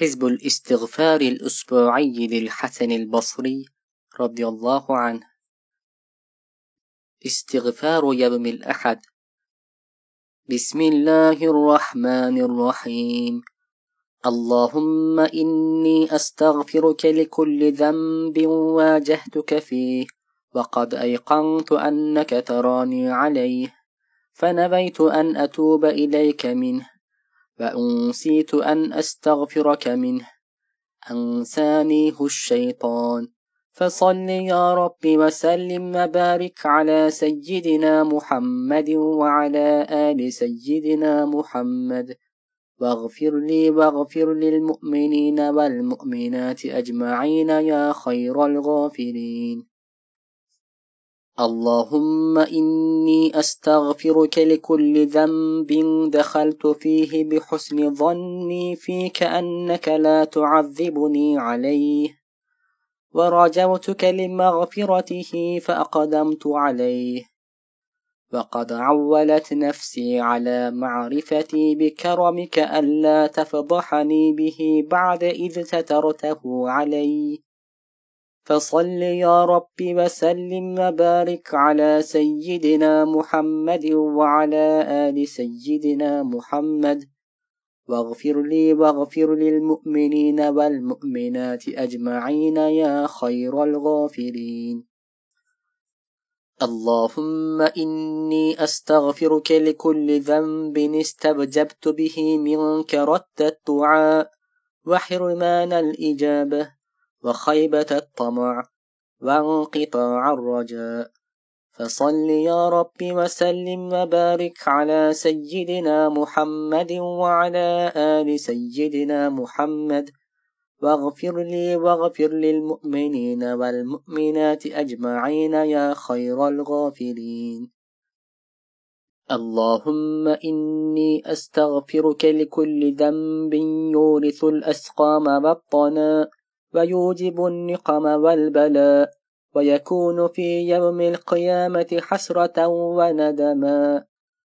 حزب الاستغفار الأسبوعي للحسن البصري رضي الله عنه. استغفار يوم الأحد. بسم الله الرحمن الرحيم. اللهم إني أستغفرك لكل ذنب واجهتك فيه وقد أيقنت أنك تراني عليه فنبيت أن أتوب إليك منه. وأنسيت أن أستغفرك منه. أنسانيه الشيطان. فصل يا رب وسلم وبارك على سيدنا محمد وعلى آل سيدنا محمد. واغفر لي واغفر للمؤمنين والمؤمنات أجمعين يا خير الغافرين اللهم إني أستغفرك لكل ذنب دخلت فيه بحسن ظني فيك أنك لا تعذبني عليه. ورجوتك لمغفرته فأقدمت عليه. وقد عولت نفسي على معرفتي بكرمك ألا تفضحني به بعد إذ سترته علي. فصل يا رب وسلم وبارك على سيدنا محمد وعلى آل سيدنا محمد واغفر لي واغفر للمؤمنين والمؤمنات أجمعين يا خير الغافرين اللهم إني أستغفرك لكل ذنب استبجبت به منك رد الدعاء وحرمان الإجابة وخيبة الطمع وانقطاع الرجاء. فصل يا رب وسلم وبارك على سيدنا محمد وعلى آل سيدنا محمد. واغفر لي واغفر للمؤمنين والمؤمنات أجمعين يا خير الغافرين اللهم إني أستغفرك لكل ذنب يورث الأسقام والطناء ويوجب النقم والبلاء ويكون في يوم القيامة حسرة وندما.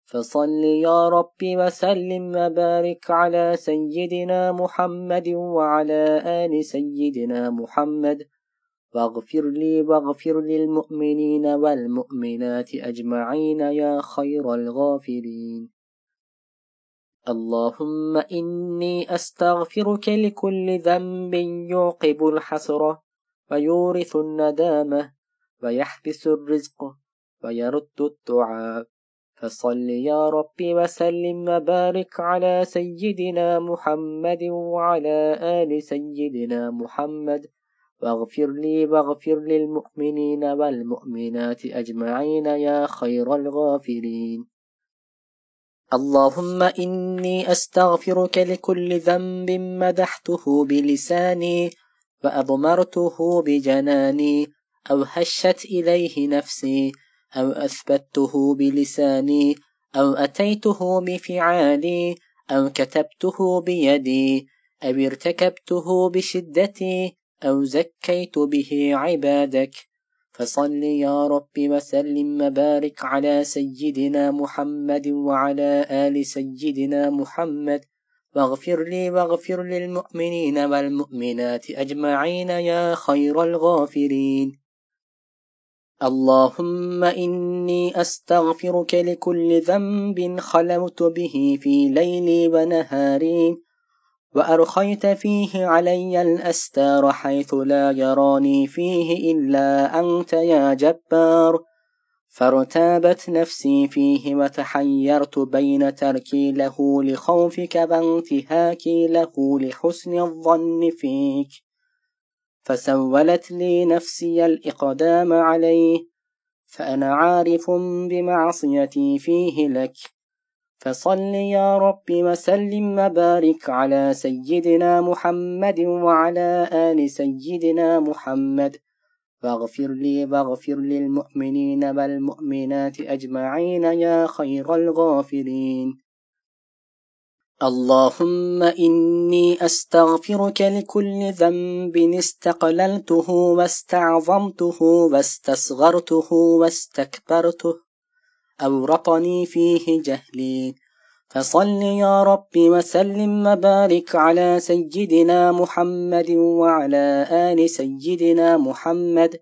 فصل يا رب وسلم وبارك على سيدنا محمد وعلى آل سيدنا محمد. واغفر لي واغفر للمؤمنين والمؤمنات أجمعين يا خير الغافرين. اللهم إني أستغفرك لكل ذنب يوقب الحسرة ويورث الندامة ويحبس الرزق ويرد الدعاء. فصل يا رب وسلم وبارك على سيدنا محمد وعلى آل سيدنا محمد. واغفر لي واغفر للمؤمنين والمؤمنات أجمعين يا خير الغافرين اللهم إني أستغفرك لكل ذنب مدحته بلساني وأضمرته بجناني أو هشت إليه نفسي أو أثبته بلساني أو أتيته بفعالي أو كتبته بيدي أو ارتكبته بشدتي أو زكيت به عبادك فصل يا رب وسلم وبارك على سيدنا محمد وعلى آل سيدنا محمد. واغفر لي واغفر للمؤمنين والمؤمنات أجمعين يا خير الغافرين. اللهم إني أستغفرك لكل ذنب خلوت به في ليلي ونهاري. وأرخيت فيه علي الأستار حيث لا يراني فيه إلا أنت يا جبار. فارتابت نفسي فيه وتحيرت بين تركي له لخوفك وانتهاكي له لحسن الظن فيك. فسولت لي نفسي الإقدام عليه فأنا عارف بمعصيتي فيه لك. فصل يا رب وسلم وبارك على سيدنا محمد وعلى آل سيدنا محمد. واغفر لي واغفر للمؤمنين والمؤمنات أجمعين يا خير الغافرين اللهم إني أستغفرك لكل ذنب استقللته واستعظمته واستصغرته واستكبرته. أورطني فيه جهلي. فصل يا رب وسلم وبارك على سيدنا محمد وعلى آل سيدنا محمد.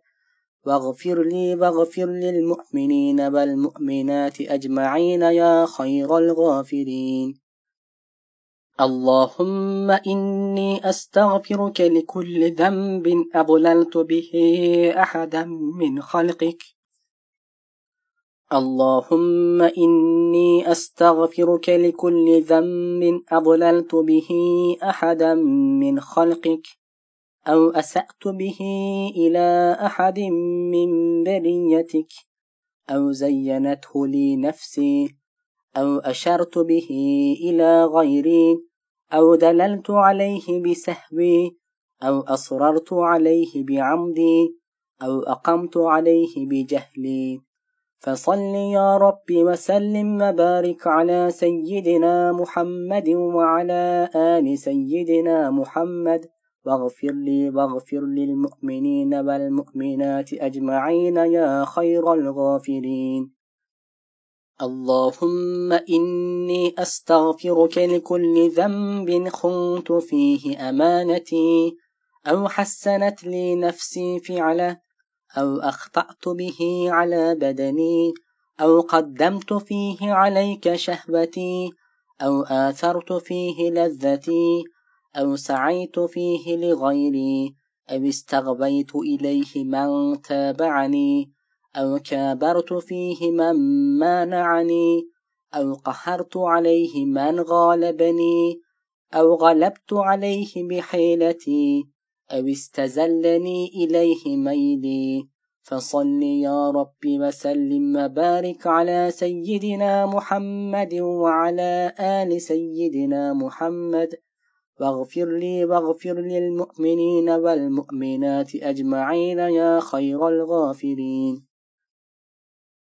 واغفر لي واغفر للمؤمنين والمؤمنات أجمعين يا خير الغافرين اللهم إني أستغفرك لكل ذنب أضللت به أحدا من خلقك. اللهم إني أستغفرك لكل ذنب أضللت به أحدا من خلقك أو أسأت به إلى أحد من بريتك أو زينته لي نفسي أو أشرت به إلى غيري أو دللت عليه بسهوي أو أصررت عليه بعمدي أو أقمت عليه بجهلي فصل يا رب وسلم وبارك على سيدنا محمد وعلى آل سيدنا محمد. واغفر لي واغفر للمؤمنين والمؤمنات أجمعين يا خير الغافرين اللهم إني أستغفرك لكل ذنب خنت فيه أمانتي أو حسنت لي نفسي فعله. أو أخطأت به على بدني أو قدمت فيه عليك شهوتي أو آثرت فيه لذتي أو سعيت فيه لغيري أو استغبيت إليه من تابعني أو كابرت فيه من مانعني أو قهرت عليه من غالبني أو غلبت عليه بحيلتي. أو استزلني إليه ميلي فصل يا رب وسلم وبارك على سيدنا محمد وعلى آل سيدنا محمد واغفر لي واغفر للمؤمنين والمؤمنات أجمعين يا خير الغافرين